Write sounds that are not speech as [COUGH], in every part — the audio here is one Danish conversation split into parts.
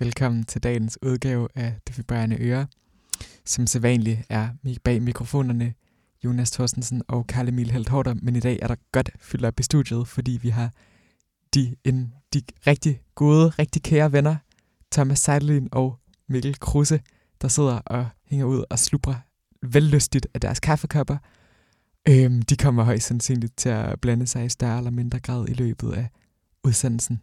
Velkommen til dagens udgave af Det Vibrerende Øre. Som sædvanligt er bag mikrofonerne Jonas Thorstensen og Karl Emil Heldhorter, men i dag er der godt fyldt op i studiet, fordi vi har de, en, de rigtig gode, rigtig kære venner, Thomas Seidelin og Mikkel Kruse, der sidder og hænger ud og slubrer vellystigt af deres kaffekopper. Øhm, de kommer højst sandsynligt til at blande sig i større eller mindre grad i løbet af udsendelsen.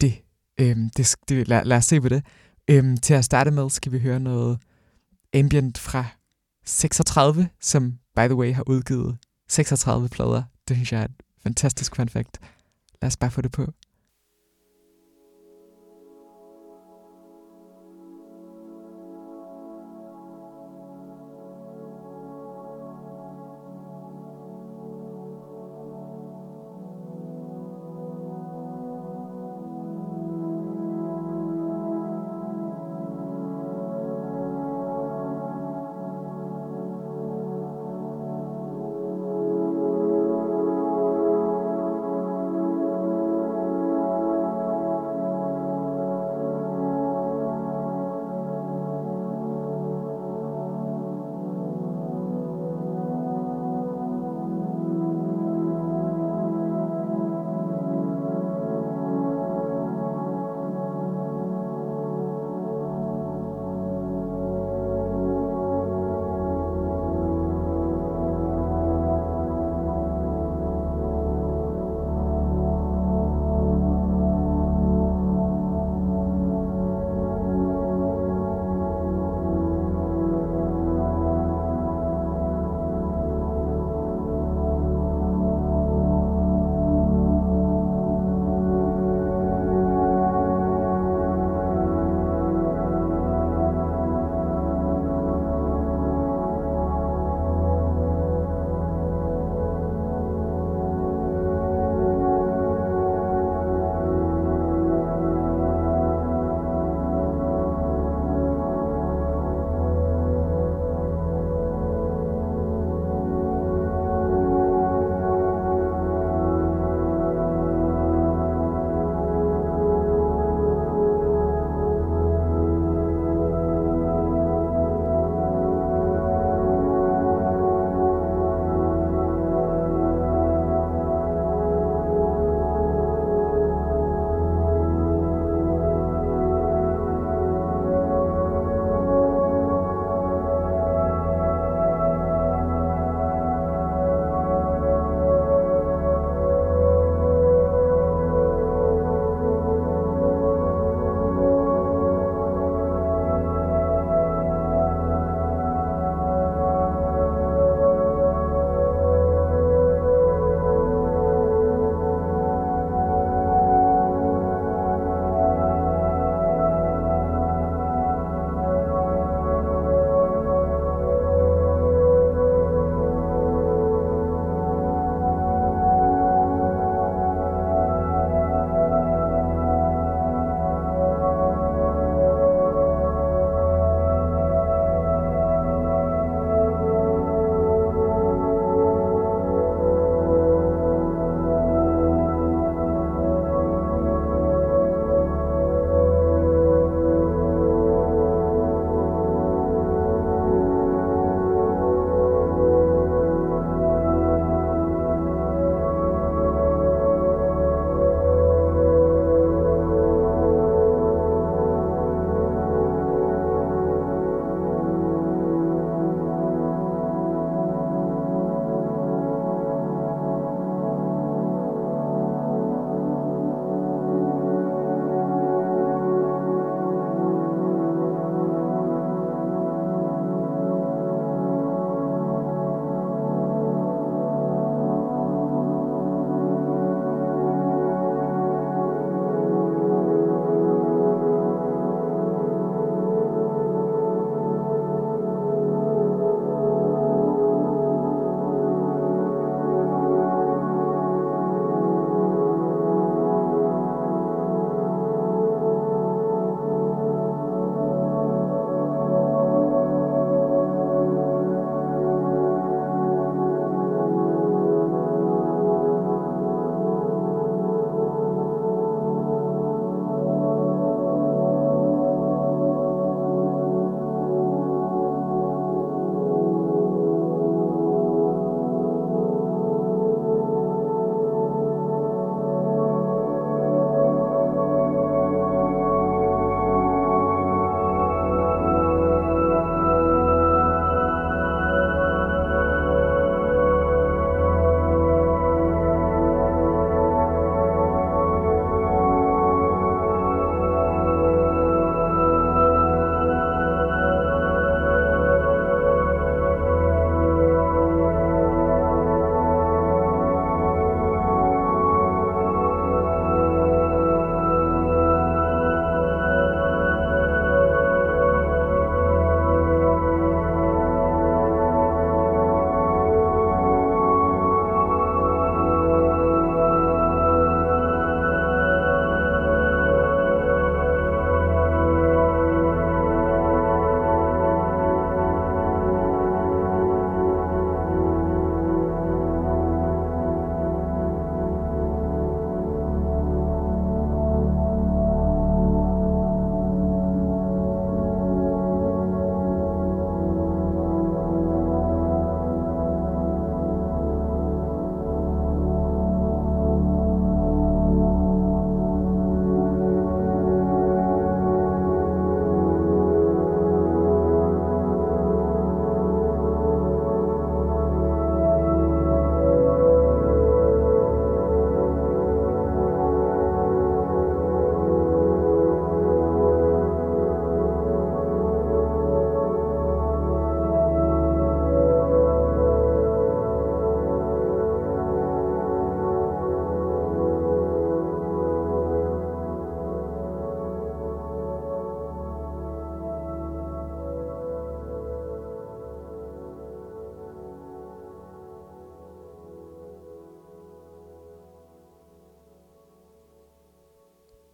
Det, øhm, det, det lad, lad os se på det. Øhm, til at starte med skal vi høre noget ambient fra 36, som by the way har udgivet 36 plader. Det synes jeg er et fantastisk fun fact. Lad os bare få det på.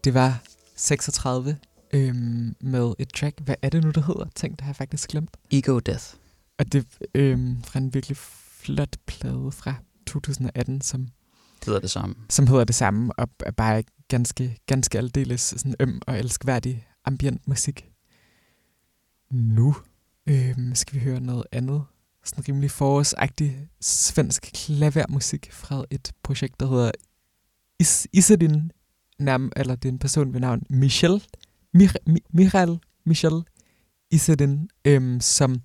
Det var 36 øhm, med et track. Hvad er det nu, der hedder? Tænk, det har jeg faktisk glemt. Ego Death. Og det øhm, fra en virkelig flot plade fra 2018, som hedder det samme. Som hedder det samme, og er bare ganske, ganske aldeles sådan øm og elskværdig ambient musik. Nu øhm, skal vi høre noget andet. Sådan rimelig forårsagtig svensk klavermusik fra et projekt, der hedder Is Isedin, nærm, eller det er en person ved navn Michel, Michel, Michael Michel Isedin, øhm, som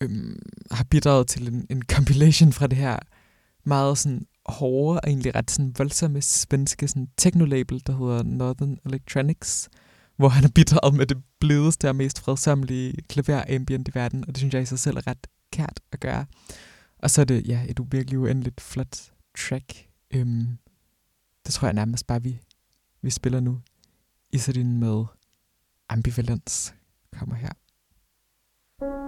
øhm, har bidraget til en, en compilation fra det her meget sådan hårde og egentlig ret sådan voldsomme svenske sådan techno-label, der hedder Northern Electronics, hvor han har bidraget med det blødeste og mest fredsomlige klaver-ambient i verden, og det synes jeg i sig selv er ret kært at gøre. Og så er det ja, et virkelig uendeligt flot track. Øhm, det tror jeg nærmest bare, vi, vi spiller nu. Isadin med ambivalens kommer her. thank you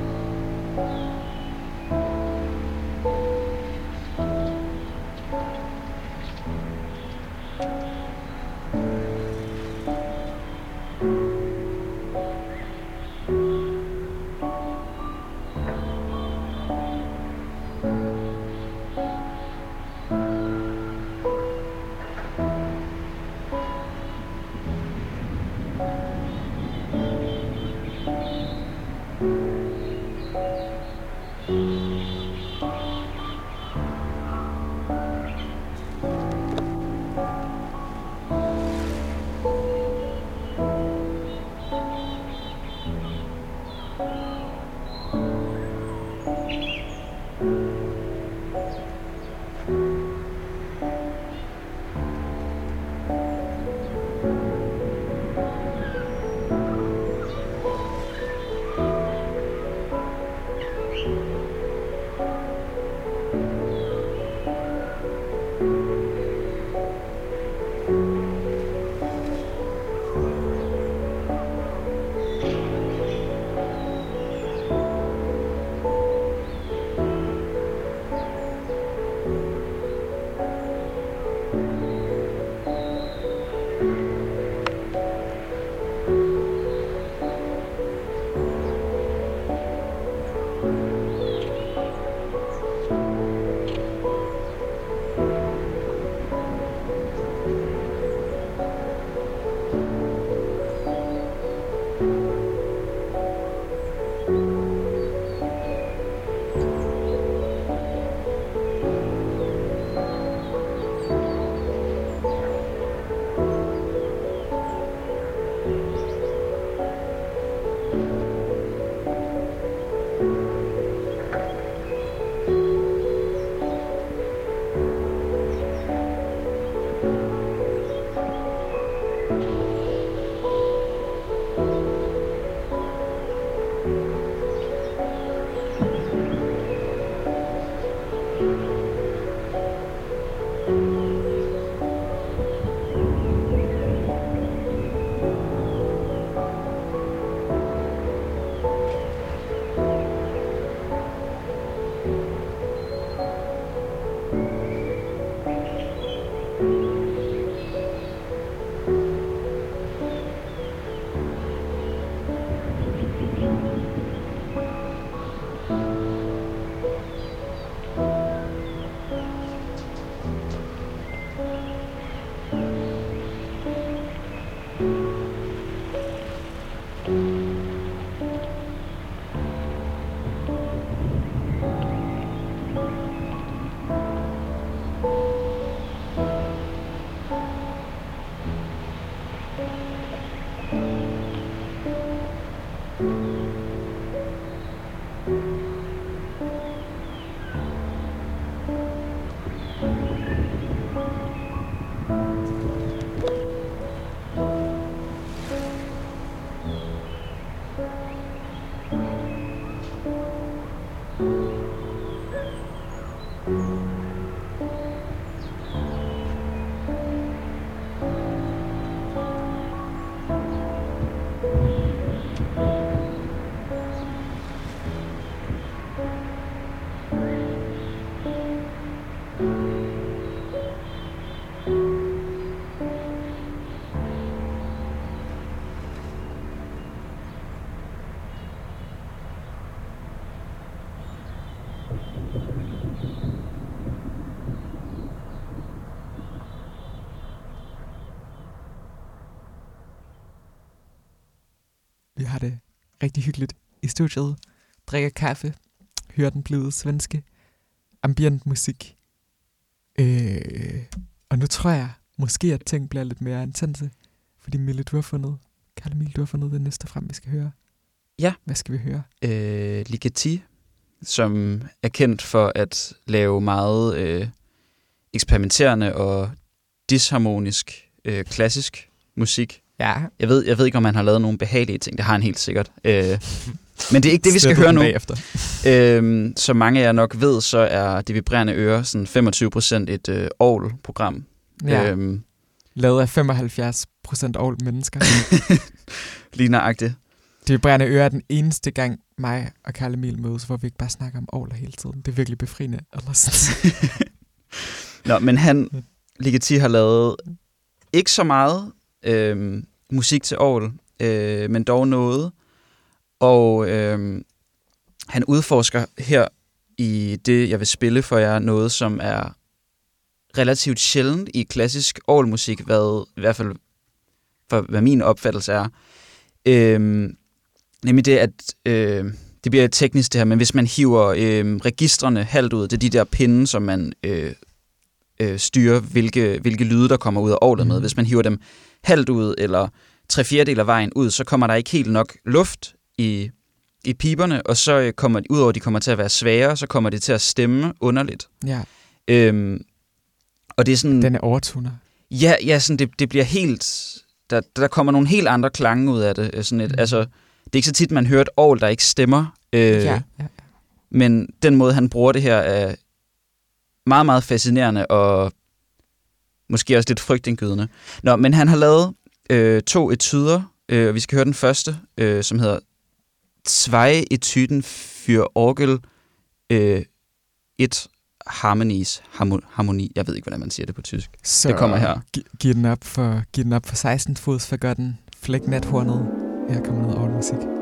det rigtig hyggeligt i studiet. Drikker kaffe. Hører den blide svenske ambient musik. Øh, og nu tror jeg måske, at ting bliver lidt mere intense. Fordi Mille, du har fundet, Kalle Mille, du har fundet det næste frem, vi skal høre. Ja. Hvad skal vi høre? Øh, Ligeti, som er kendt for at lave meget øh, eksperimenterende og disharmonisk øh, klassisk musik. Ja. Jeg ved, jeg ved ikke, om han har lavet nogle behagelige ting. Det har han helt sikkert. Øh, [LAUGHS] men det er ikke det, vi skal høre nu. Bagefter. Øhm, som mange af jer nok ved, så er Det Vibrerende Øre sådan 25% et øh, Aarhus-program. Ja. Øhm, Lavet af 75 procent old mennesker. [LAUGHS] lige nøjagtigt. Det vibrerende øre er den eneste gang mig og Karl Emil mødes, hvor vi ikke bare snakker om Aarhus hele tiden. Det er virkelig befriende. [LAUGHS] Nå, men han, Ligeti, har lavet ikke så meget øhm, musik til Aarhus, øh, men dog noget. Og øhm, han udforsker her i det, jeg vil spille for jer, noget, som er relativt sjældent i klassisk Aarhus-musik, hvad i hvert fald for hvad min opfattelse er. Øhm, nemlig det, at øh, det bliver teknisk det her, men hvis man hiver øh, registrene halvt ud, det er de der pinde, som man øh, øh, styrer, hvilke, hvilke lyde, der kommer ud af orlet med. Mhm. Hvis man hiver dem halvt ud, eller tre fjerdedel af vejen ud, så kommer der ikke helt nok luft i, i piberne, og så øh, kommer udover at de kommer til at være svære, så kommer det til at stemme underligt. ja, Øhm, og det er sådan... den er overtuner. Ja, ja sådan det, det bliver helt... Der, der kommer nogle helt andre klange ud af det. øh, Sådan et, mm. Altså, det er ikke så tit, man hører et orgel, der ikke stemmer. Øh, ja, ja. Men den måde, han bruger det her, er meget, meget fascinerende og måske også lidt frygtindgydende. Nå, men han har lavet øh, to etuder, øh, og vi skal høre den første, øh, som hedder Zwei Etyden für Orgel øh, et Harmonies. Harmo- harmoni. Jeg ved ikke, hvordan man siger det på tysk. Så Det kommer her. Gi- giv den op for, giv den op for 16 fods for gør den. Flæk nathornet. Her kommer noget Aarhus musik.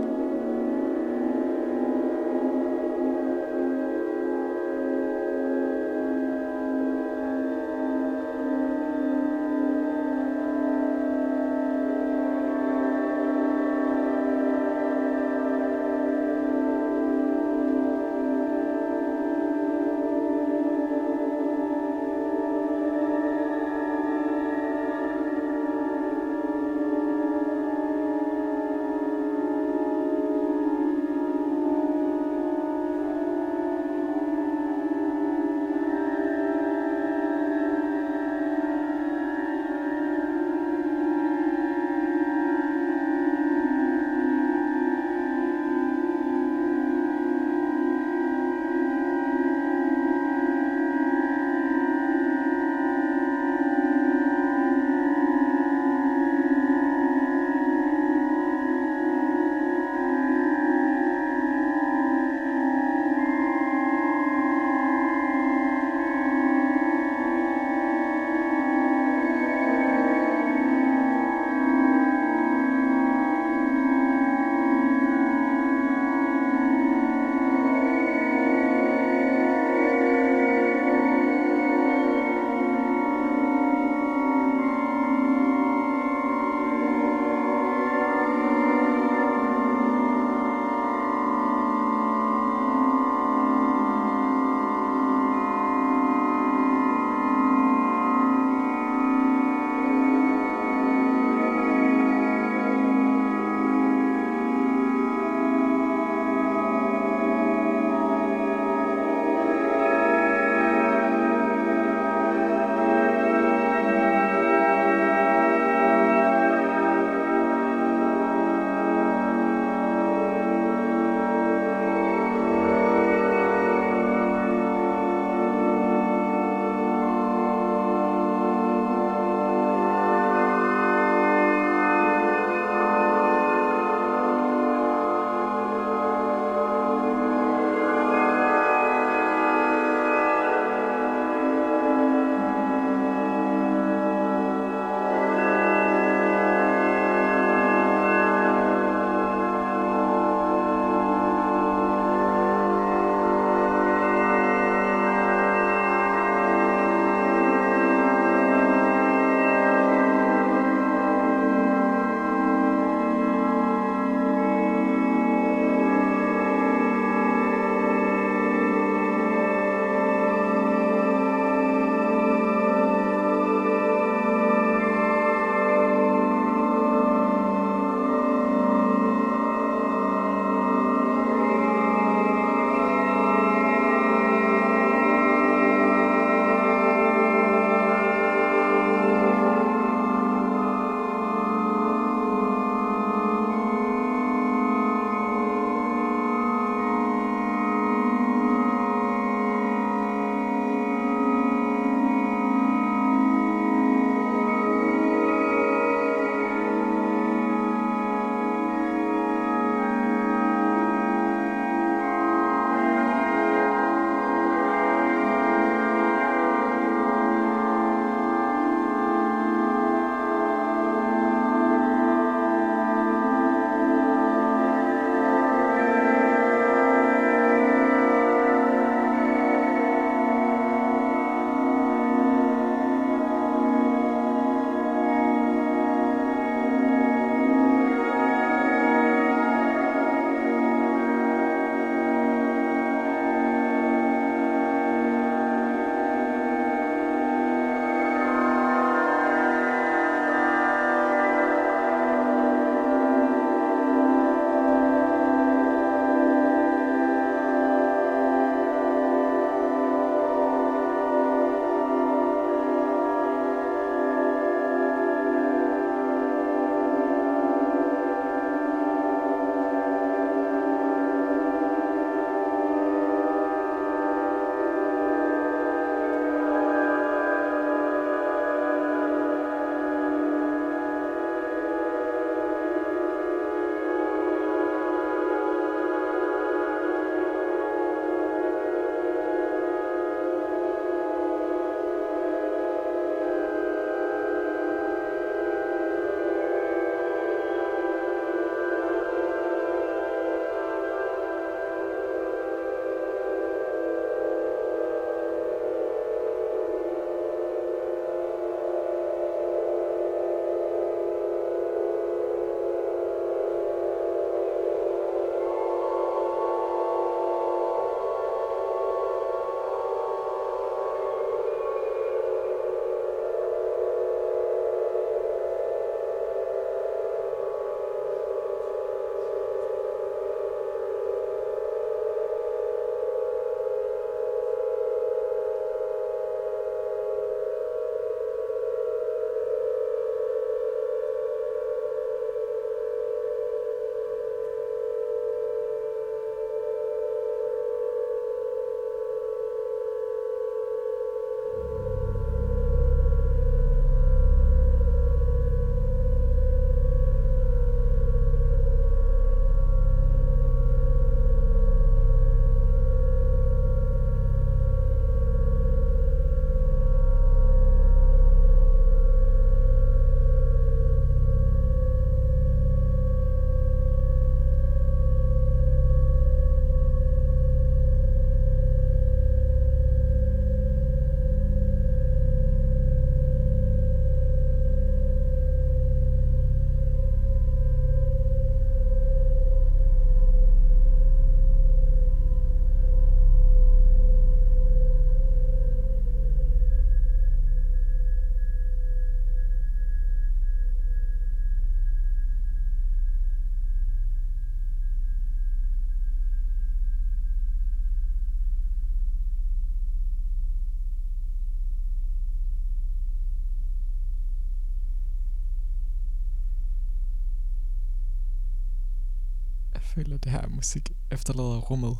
Føler, at det her musik efterlader rummet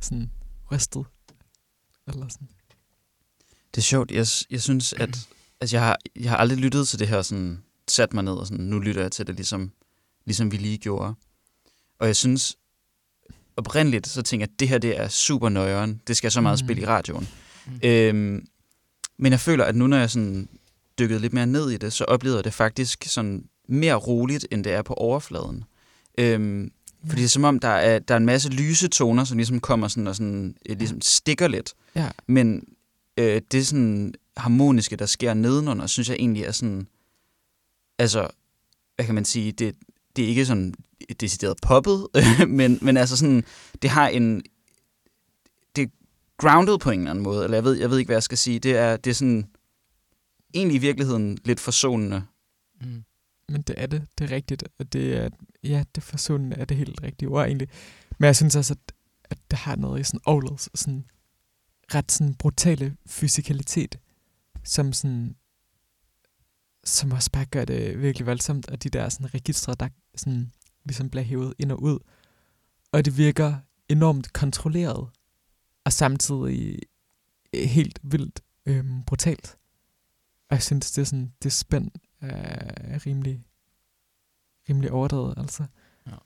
sådan rystet. Eller sådan. Det er sjovt. Jeg, jeg synes, at altså, jeg, har, jeg har aldrig lyttet til det her, sådan, sat mig ned og sådan, nu lytter jeg til det, ligesom, ligesom vi lige gjorde. Og jeg synes, oprindeligt, så tænker jeg, at det her, det er super nøjeren. Det skal jeg så meget mm. spille i radioen. Mm. Øhm, men jeg føler, at nu når jeg sådan dykkede lidt mere ned i det, så oplevede jeg det faktisk sådan mere roligt, end det er på overfladen. Øhm, ja. Fordi det er som om, der er, der er en masse lyse toner, som ligesom kommer sådan og sådan, ligesom stikker lidt. Ja. Men øh, det sådan harmoniske, der sker nedenunder, synes jeg egentlig er sådan, altså, hvad kan man sige, det, det er ikke sådan decideret poppet, [LAUGHS] men, men altså sådan, det har en, det er grounded på en eller anden måde, eller jeg ved, jeg ved ikke, hvad jeg skal sige, det er, det er sådan, egentlig i virkeligheden lidt forsonende. Mm. Men det er det, det er rigtigt, og det er, ja, det forsonende er det helt rigtige ord egentlig. Men jeg synes også, at, at det har noget i sådan Oles, sådan ret sådan brutale fysikalitet, som sådan som også bare gør det virkelig voldsomt, og de der sådan registre, der sådan ligesom bliver hævet ind og ud. Og det virker enormt kontrolleret, og samtidig øh, helt vildt øhm, brutalt. Og jeg synes, det er sådan, det er spændt spænd er rimelig, rimelig overdrevet, altså. Ja.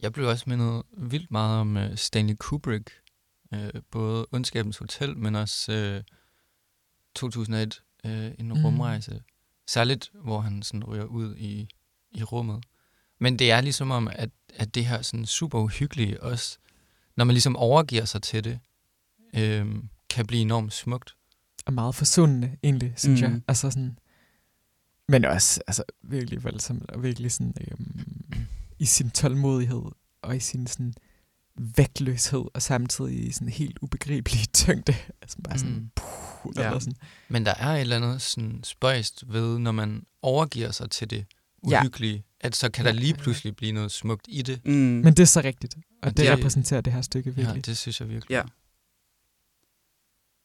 Jeg blev også mindet vildt meget om uh, Stanley Kubrick, uh, både Ondskabens Hotel, men også uh, 2001, uh, En mm. rumrejse. Særligt, hvor han sådan ryger ud i, i rummet. Men det er ligesom om, at, at det her sådan super uhyggelige også, når man ligesom overgiver sig til det, øh, kan blive enormt smukt. Og meget forsundende, egentlig, synes mm. jeg. Altså sådan, men også altså, virkelig voldsomt, og virkelig sådan, øhm, i sin tålmodighed, og i sin sådan, vægtløshed, og samtidig i sådan helt ubegribelig [LAUGHS] tyngde. Altså bare sådan, mm. puh, ja. eller sådan. Men der er et eller andet sådan spøjst ved, når man overgiver sig til det uhyggelige, ja. at så kan der lige pludselig blive noget smukt i det. Mm. Men det er så rigtigt, og, og det, det repræsenterer det her stykke virkelig. Ja, det synes jeg virkelig. Ja.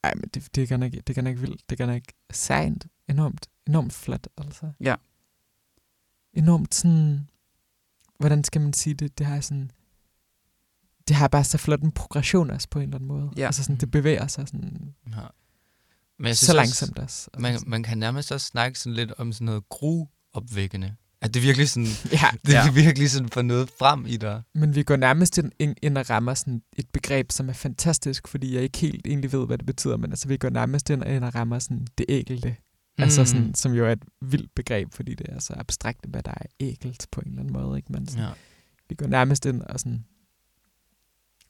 Ej, men det, det, kan ikke, det kan ikke vildt. Det kan ikke sejnt. Enormt, enormt flot, altså. Ja. Enormt sådan... Hvordan skal man sige det? Det har sådan... Det har bare så flot en progression også på en eller anden måde. Ja. Altså sådan, det bevæger sig sådan... Ja. Men så langsomt også. Man, altså man kan nærmest også snakke sådan lidt om sådan noget gru-opvækkende. At det virkelig sådan, [LAUGHS] ja, det er ja. virkelig sådan for noget frem i dig. Men vi går nærmest ind, ind, og rammer sådan et begreb, som er fantastisk, fordi jeg ikke helt egentlig ved, hvad det betyder, men altså vi går nærmest ind, ind og rammer sådan det ægelte. Mm. Altså sådan, som jo er et vildt begreb, fordi det er så abstrakt, hvad der er ægelt på en eller anden måde. Ikke? Men sådan, ja. vi går nærmest ind og sådan,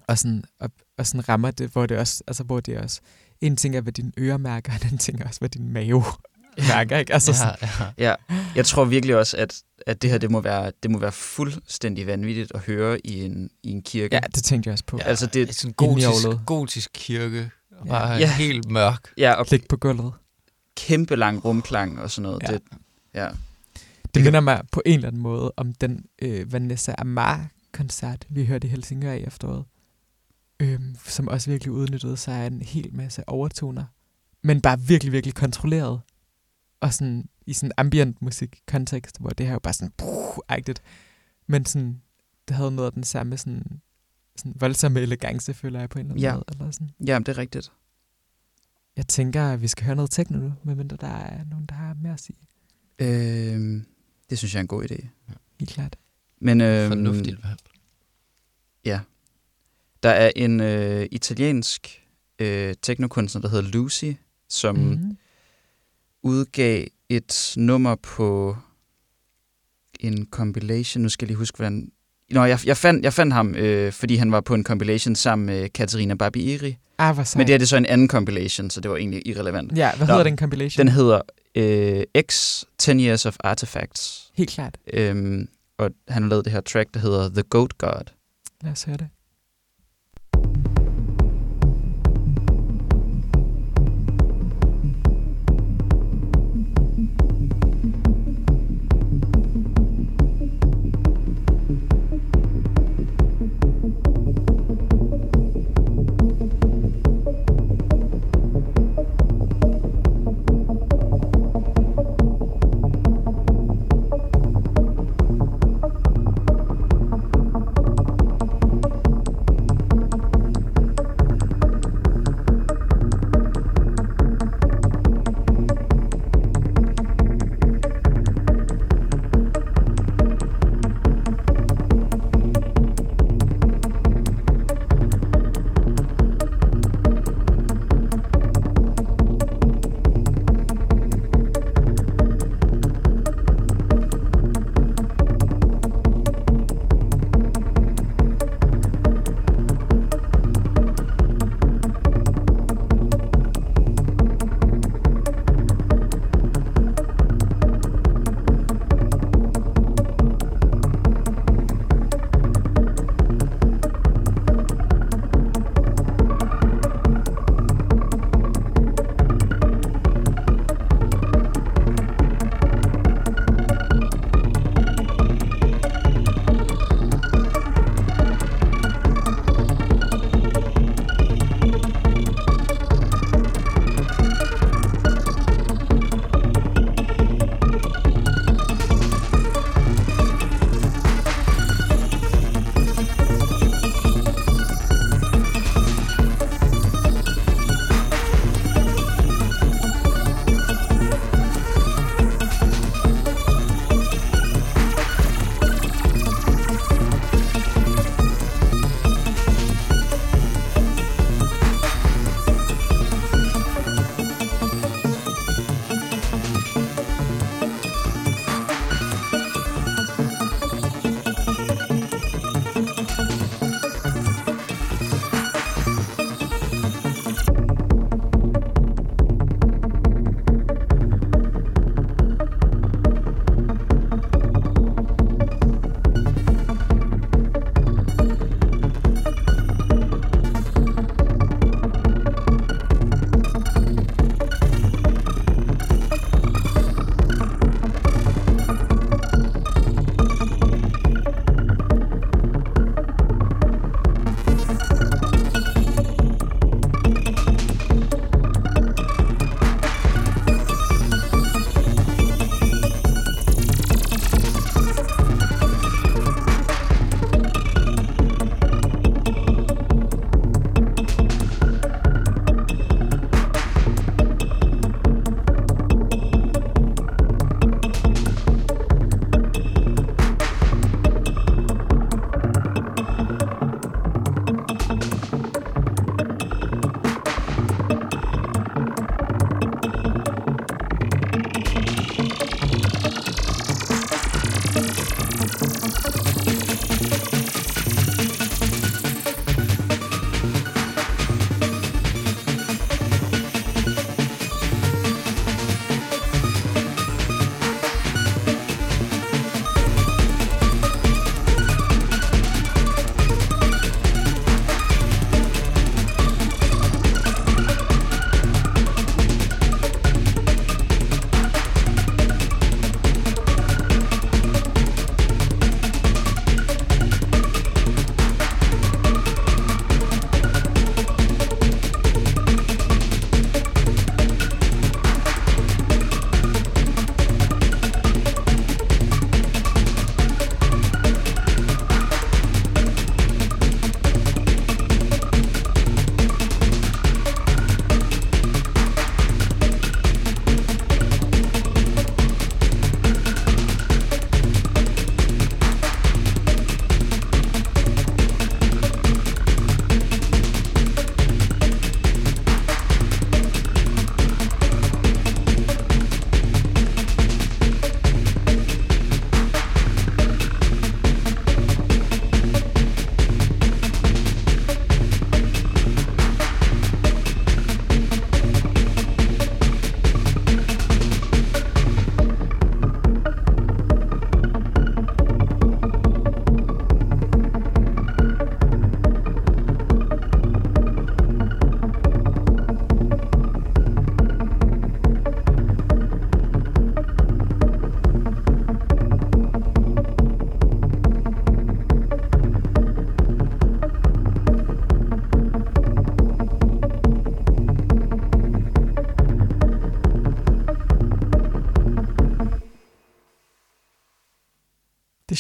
og sådan, og, og sådan rammer det, hvor det også, altså hvor det også, en ting er, hvad din øre mærker, og en anden ting er også, hvad din mave mærker, ikke? Altså, ja, ja. ja, jeg tror virkelig også, at, at det her, det må, være, det må være fuldstændig vanvittigt at høre i en, i en kirke. Ja, det tænkte jeg også på. Ja, altså, det er sådan en gotisk, gotisk kirke, ja. bare ja. helt mørk. Ja, og Klik på gulvet. Kæmpe lang rumklang og sådan noget. Ja. Det, ja. det minder mig på en eller anden måde om den øh, Vanessa Amar-koncert, vi hørte i Helsingør i efteråret, øh, som også virkelig udnyttede sig af en hel masse overtoner, men bare virkelig, virkelig kontrolleret og sådan i sådan ambient musik kontekst, hvor det her jo bare sådan puh-agtigt, men sådan, det havde noget af den samme sådan, sådan voldsomme elegance, føler jeg på en eller anden ja. måde. Eller sådan. Ja, det er rigtigt. Jeg tænker, at vi skal høre noget techno nu, medmindre der er nogen, der har mere at sige. Øhm, det synes jeg er en god idé. Ja. Helt klart. Men, øhm, Fornuftigt valg. Ja. Der er en øh, italiensk øh, teknokunstner, der hedder Lucy, som mm-hmm udgav et nummer på en compilation. Nu skal jeg lige huske, hvordan... Nå, jeg, jeg, fandt, jeg fandt ham, øh, fordi han var på en compilation sammen med Katarina Barbieri. Ah, hvor Men det er det så en anden compilation, så det var egentlig irrelevant. Ja, hvad Nå, hedder den compilation? Den hedder øh, X 10 Years of Artifacts. Helt klart. Øhm, og han har lavet det her track, der hedder The Goat God. Lad os høre det.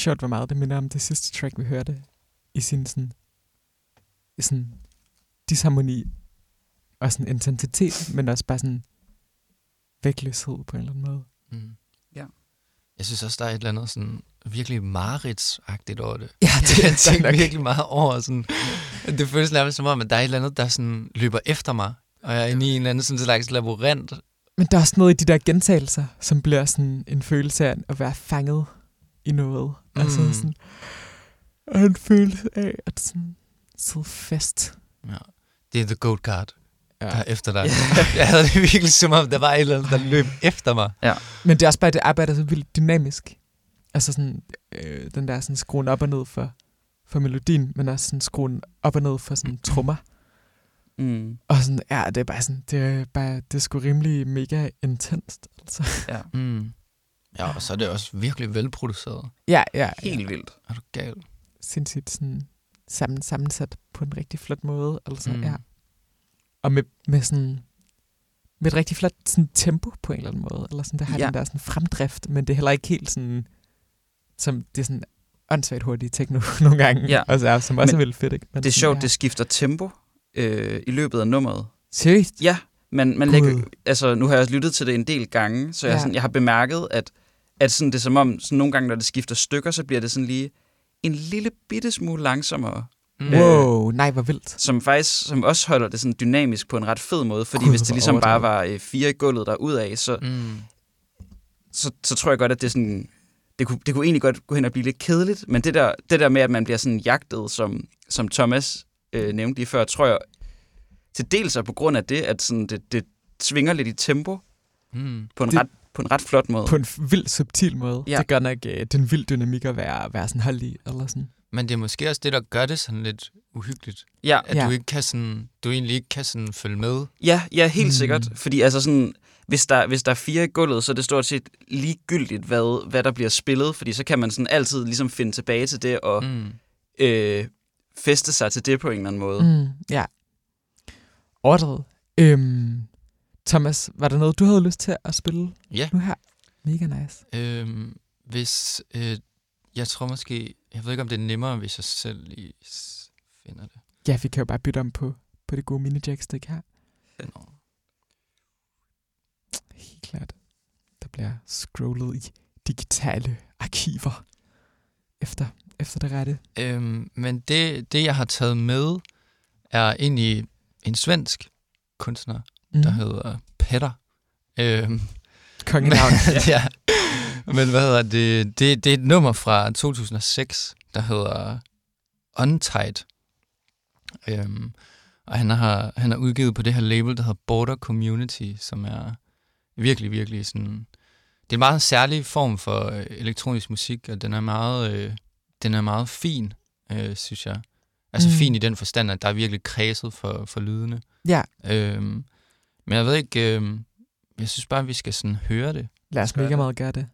Sjovt, hvor meget det minder om det sidste track, vi hørte. I sin sådan, i sådan disharmoni og sådan intensitet, men også bare sådan vægtløshed på en eller anden måde. Mm. Ja. Jeg synes også, der er et eller andet sådan virkelig mareridsagtigt over det. Ja, [LAUGHS] det er jeg tænker nok. virkelig meget over. Sådan, det føles nærmest som om, at der er et eller andet, der sådan løber efter mig. Og jeg er inde i en eller anden sådan slags labyrint. Men der er også noget i de der gentagelser, som bliver sådan en følelse af at være fanget i noget. Mm. Altså sådan, og en følelse af at sådan sidde fast. Ja. Det er The Goat Guard, Ja. der er efter dig. [LAUGHS] jeg havde det virkelig som om, der var et eller andet, der løb efter mig. Men det er også bare, at det arbejder så vildt dynamisk. Altså sådan, øh, den der sådan skruen op og ned for, for melodien, men også sådan skruen op og ned for sådan [CLEARS THROAT] trommer. Mm. Og sådan, ja, det er bare sådan, det er, bare, det er sgu rimelig mega intenst. Altså. Ja. Mm. Ja, og så er det også virkelig velproduceret. Ja, ja, Helt ja. vildt. Er du gal? Sindssygt sådan sammen, sammensat på en rigtig flot måde. Altså, Mm. ja. Og med, med sådan med et rigtig flot sådan, tempo på en eller anden måde. Eller sådan, det har Ja. den der sådan fremdrift, men det er heller ikke helt sådan, som det er sådan åndssvagt hurtigt techno [LAUGHS] nogle gange. Ja. Altså, som også Men er vildt fedt, ikke? Men Det er sådan, sjovt, ja. det skifter tempo øh, i løbet af nummeret. Seriøst? Ja, men man Gud. lægger, altså, nu har jeg også lyttet til det en del gange, så jeg, Ja. sådan, jeg har bemærket, at, at sådan, det er som om, sådan nogle gange, når det skifter stykker, så bliver det sådan lige en lille bitte smule langsommere, Mm. Wow, nej, hvor vildt. som faktisk som også holder det sådan dynamisk på en ret fed måde, fordi Gud, hvis det ligesom bare overdrevet. var øh, fire i gulvet der ud af, så, Mm. så, så tror jeg godt, at det sådan, det kunne, det kunne egentlig godt gå hen og blive lidt kedeligt, men det der, det der med, at man bliver sådan jagtet, som, som Thomas øh, nævnte lige før, tror jeg til dels er på grund af det, at sådan, det, det svinger lidt i tempo Mm. på en, Det- ret, på en ret flot måde. På en vild subtil måde. Ja. Det gør nok øh, den vild dynamik at være, være sådan holdt i. Eller sådan. Men det er måske også det, der gør det sådan lidt uhyggeligt. Ja, At Ja. du ikke kan sådan, du egentlig ikke kan sådan følge med. ja, ja helt Mm. sikkert. Fordi altså sådan, hvis der, hvis der er fire i gulvet, så er det stort set ligegyldigt, hvad, hvad der bliver spillet, fordi så kan man sådan altid ligesom finde tilbage til det og mm. Øh, feste sig til det på en eller anden måde. Mm, ja. Overdrevet. Øhm, Thomas, var der noget, du havde lyst til at spille Ja. nu her? Mega nice. Øhm, hvis, øh, jeg tror måske, jeg ved ikke om det er nemmere, hvis jeg selv lige finder det. Ja, vi kan jo bare bytte om på, på det gode mini jackstick her. Nå. Helt klart. Der bliver scrollet i digitale arkiver efter, efter det rette. Øhm, men det, det, jeg har taget med, er egentlig en svensk kunstner, Mm. der hedder Petter. Øhm, Kongenavn. [LAUGHS] ja. Men hvad hedder det? det? Det er et nummer fra 2006, der hedder Untied. Øhm, og han har, han har udgivet på det her label, der hedder Border Community, som er virkelig, virkelig sådan... Det er en meget særlig form for øh, elektronisk musik, og den er meget, øh, den er meget fin, øh, synes jeg. Altså Mm. fin i den forstand, at der er virkelig kredset for, for lydene. ja, Øhm, men jeg ved ikke, øhm, jeg synes bare, vi skal sådan høre det. lad os mega det? meget gøre det.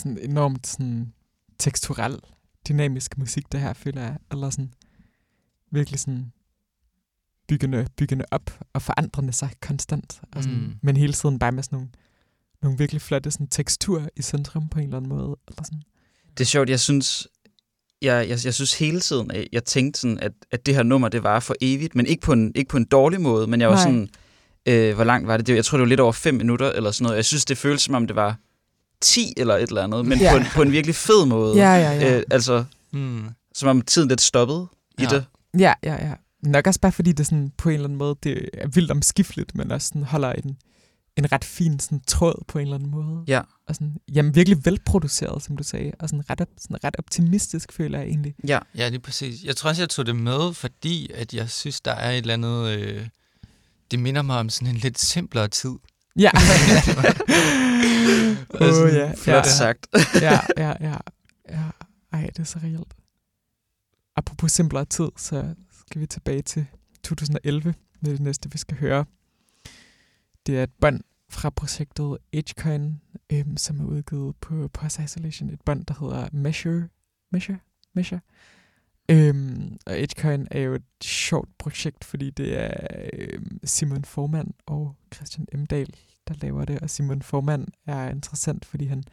Sådan enormt sådan teksturel, dynamisk musik, det her, føler jeg. Eller sådan virkelig sådan byggende, byggende op og forandrende sig konstant. Og sådan, Mm. Men hele tiden bare med sådan nogle, nogle virkelig flotte sådan, teksturer i centrum på en eller anden måde. Eller sådan. Det er sjovt, jeg synes, jeg, jeg, jeg synes hele tiden, at jeg tænkte sådan, at, at det her nummer, det var for evigt, men ikke på en, ikke på en dårlig måde, men jeg var Nej. sådan, øh, hvor langt var det? Jeg tror, det var lidt over fem minutter eller sådan noget. Jeg synes, det føltes som om, det var 10 eller et eller andet, men Ja. på, en, på en virkelig fed måde. Ja, ja, ja. Øh, altså, Mm. som om tiden lidt stoppede i Ja. det. Ja, ja, ja. Nok også bare fordi det sådan, på en eller anden måde det er vildt omskifteligt, men også sådan holder en, en ret fin sådan, tråd på en eller anden måde. Ja. Og sådan, jamen virkelig velproduceret, som du sagde, og sådan ret, op, sådan ret optimistisk, føler jeg egentlig. Ja. Ja, det er præcis. Jeg tror også, jeg tog det med, fordi at jeg synes, der er et eller andet... Øh, det minder mig om sådan en lidt simplere tid. Ja. [LAUGHS] Sådan ja, Flot ja, sagt. ja, ja, ja, ja. Ej, det er så reelt. Apropos simplere tid, så skal vi tilbage til 2011 med det næste, vi skal høre. Det er et bånd fra projektet Agecoin, øhm, som er udgivet på Post Isolation. Et bånd, der hedder Measure. Measure? Measure? Øhm, og Agecoin er jo et sjovt projekt, fordi det er øhm, Simon Formand og Christian Emdal, der laver det. Og Simon Formand er interessant, fordi han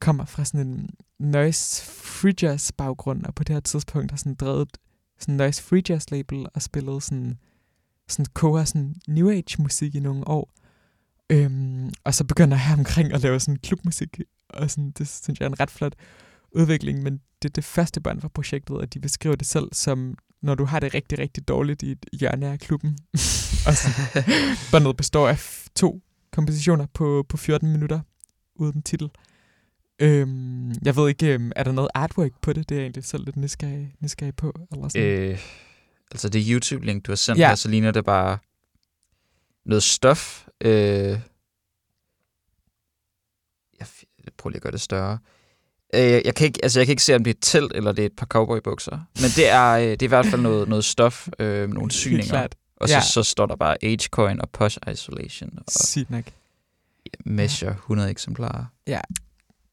kommer fra sådan en noise free jazz baggrund, og på det her tidspunkt har sådan drevet sådan noise free jazz label og spillet sådan, sådan koger sådan new age musik i nogle år. Øhm, og så begynder jeg omkring at lave sådan klubmusik, og sådan, det synes jeg er en ret flot udvikling, men det er det første bånd fra projektet, og de beskriver det selv som, når du har det rigtig, rigtig dårligt i et hjørne af klubben. [LAUGHS] og så, båndet består af to kompositioner på, på 14 minutter, uden titel. Øhm, jeg ved ikke, øhm, er der noget artwork på det? Det er jeg egentlig selv lidt nysgerrig, nysgerrig på. Eller sådan. Øh, altså det YouTube-link, du har sendt Ja. her, så ligner det bare noget stof. Øh, jeg, jeg prøver lige at gøre det større. Øh, jeg, kan ikke, altså jeg kan ikke se, om det er et telt, eller det er et par cowboybukser. Men det er, øh, det er i hvert fald noget, noget stof, øh, nogle [LAUGHS] syninger. klart. Og så, Ja. så står der bare Agecoin og Posh Isolation og Sygt nok. Measure 100 eksemplarer.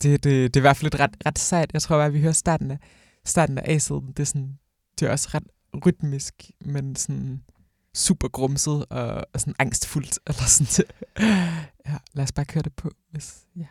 Det, det, det er i hvert fald et ret, ret sejt. Jeg tror bare, at vi hører starten af, starten af A-siden. Det er, sådan, det er også ret rytmisk, men sådan super grumset og, og sådan angstfuldt. [LAUGHS] Eller sådan. Ja, lad os bare køre det på. Hvis, ja.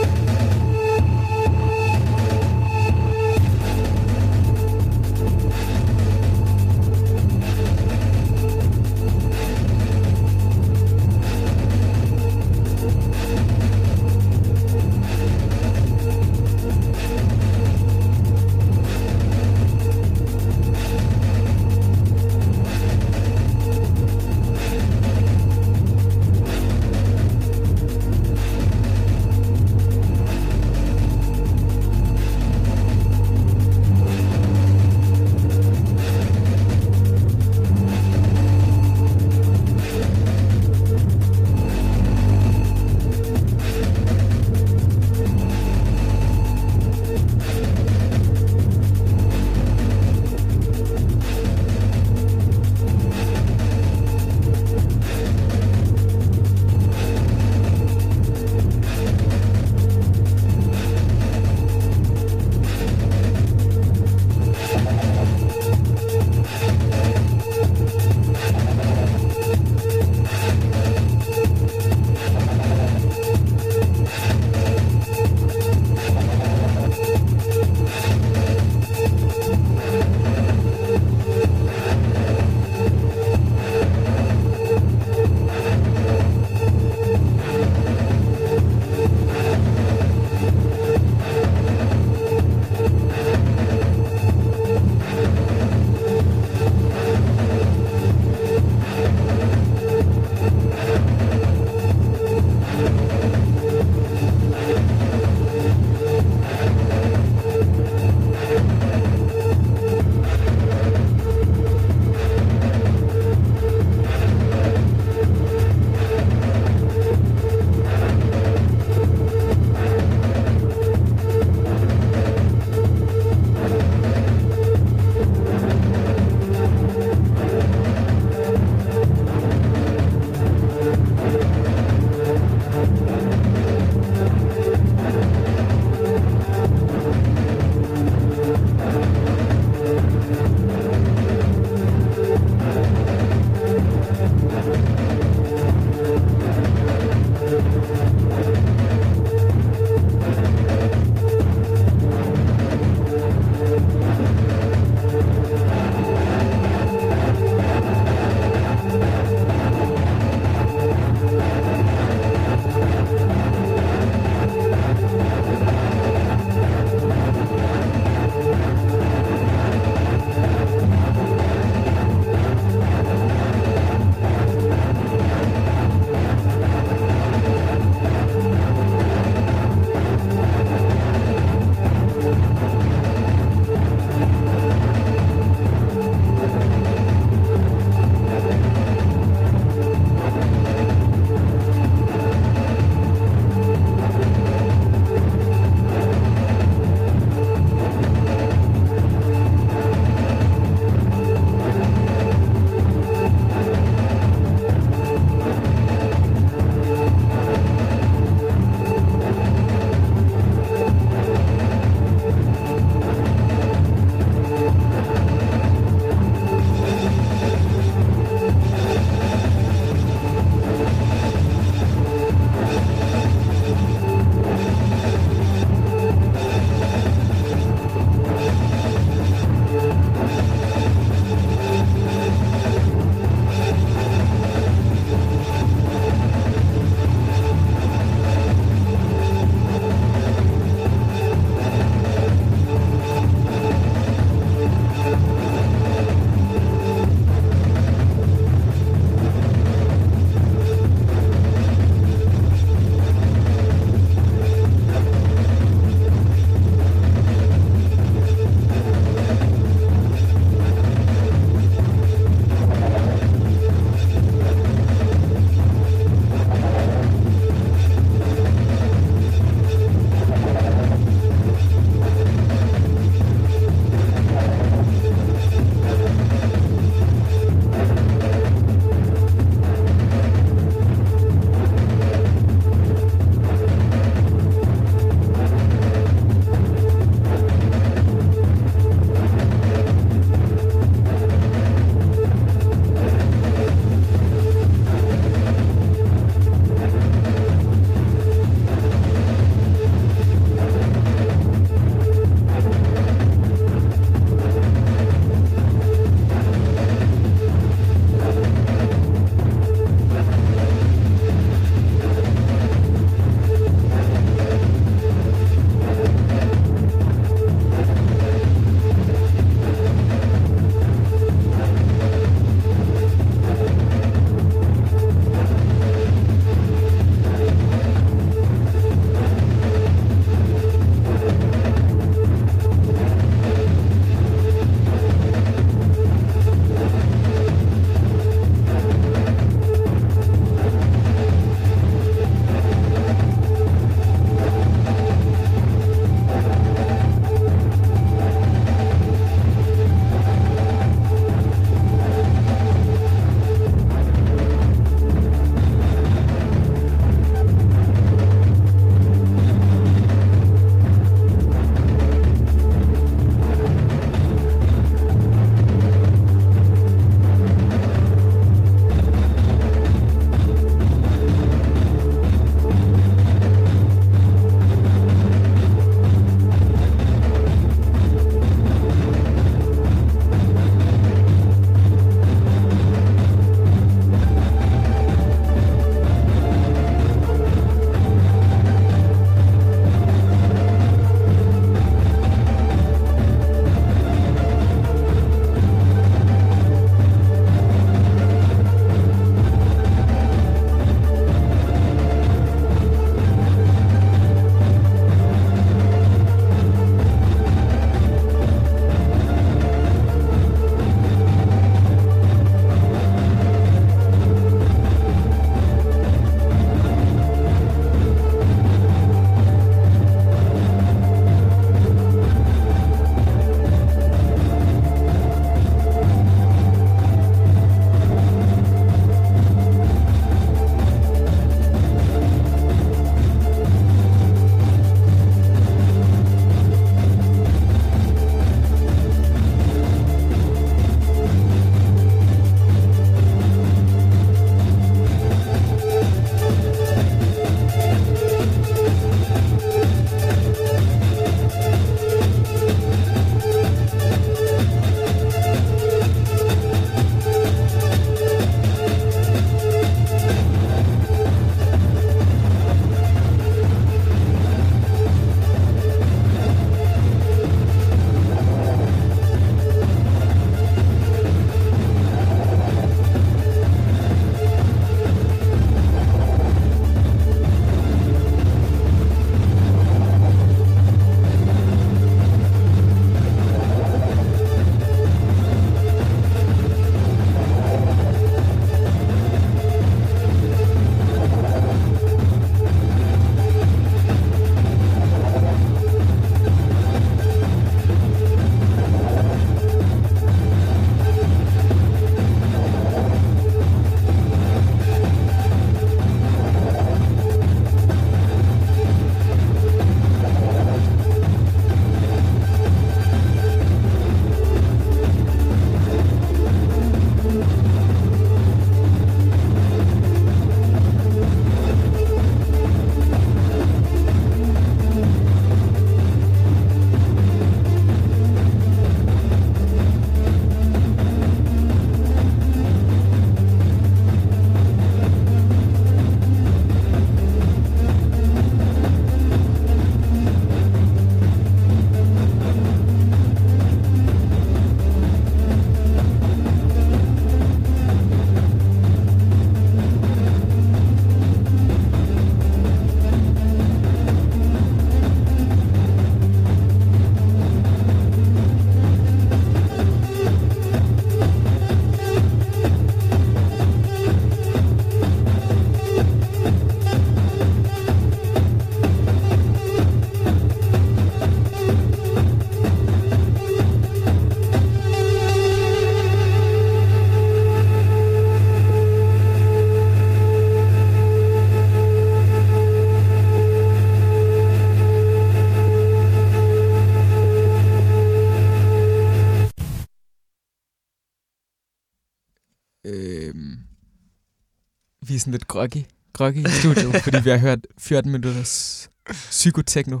Sådan lidt groggy, groggy i studiet, [LAUGHS] fordi vi har hørt 14 minutters psykotekno.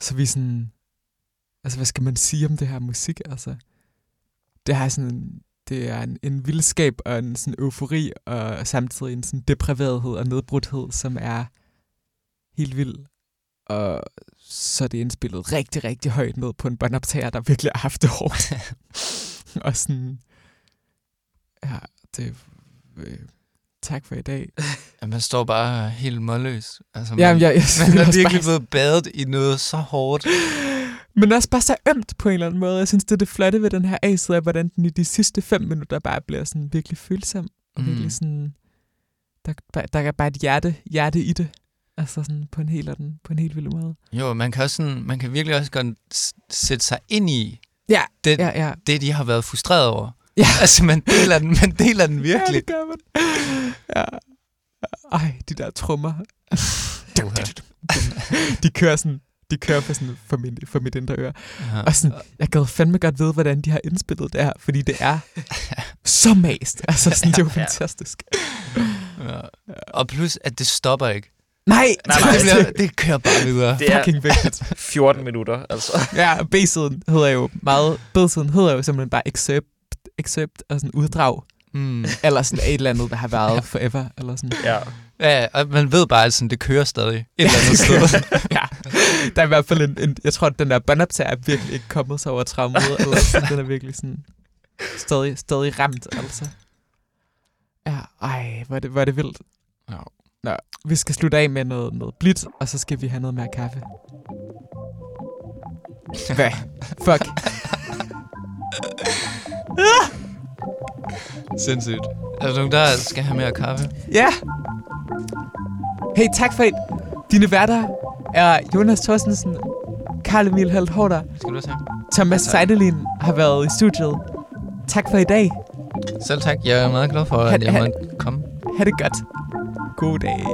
Så vi er sådan... Altså, hvad skal man sige om det her musik? Altså, det har sådan... Det er en, en vildskab og en sådan eufori, og samtidig en sådan depriverethed og nedbrudthed, som er helt vild. Og så er det indspillet rigtig, rigtig højt ned på en båndoptager, der virkelig har haft det hårdt. [LAUGHS] og sådan... Ja, det... Øh, tak for i dag. [LAUGHS] Ja, man står bare helt målløs. Altså, man, Jamen, jeg, jeg, [LAUGHS] man er virkelig bare- blevet badet i noget så hårdt. [LAUGHS] Men også bare så ømt på en eller anden måde. Jeg synes, det er det flotte ved den her A-side, hvordan den i de sidste fem minutter bare bliver sådan virkelig følsom. Og Mm. virkelig sådan... Der, der, der er bare et hjerte, hjerte i det. Altså sådan på en helt, anden, på en helt vild måde. Jo, man kan, også sådan, man kan virkelig også godt sætte sig ind i Ja, det, ja, ja. det, de har været frustreret over. Ja. [LAUGHS] Altså, man deler den, man deler den Ja, virkelig. det gør man. Ja. Ej, de der trommer. [LAUGHS] Uha. De kører sådan, de kører for, sådan, for, min, for mit indre øre. Ja. Og sådan, jeg gad fandme godt vide, hvordan de har indspillet det her, fordi det er så mast. Altså, sådan, det er jo [LAUGHS] Ja. fantastisk. Ja. Og plus, at det stopper ikke. Nej, Nej, det, nej, bliver, det kører bare videre. Det er fucking vigtigt. 14 minutter, altså. Ja, B-siden hedder jo meget, B-siden hedder jo simpelthen bare excerpt, excerpt og sådan uddrag, Mm. eller sådan et eller andet, der har været [LAUGHS] forever, eller sådan. Ja. Ja, og man ved bare, at sådan, det kører stadig et eller andet [LAUGHS] sted. ja, der er i hvert fald en, en jeg tror, at den der båndoptager er virkelig ikke kommet sig over traumet, eller sådan, den er [LAUGHS] virkelig sådan stadig, stadig ramt, altså. Ja, ej, hvor er det, hvor er det vildt. Ja. Nå, vi skal slutte af med noget, noget blidt, og så skal vi have noget mere kaffe. Hvad? Fuck. Sindssygt. Er der nogen, der skal have mere kaffe? Ja. Hey, tak for det. Dine værter er Jonas Thorstensen, Karl Emil Helt Hårder, Skal du også have? Thomas. Seidelin har været i studiet. Tak for i dag. Selv tak. Jeg er meget glad for, Han- at jeg han- måtte komme. Ha' det godt. God dag.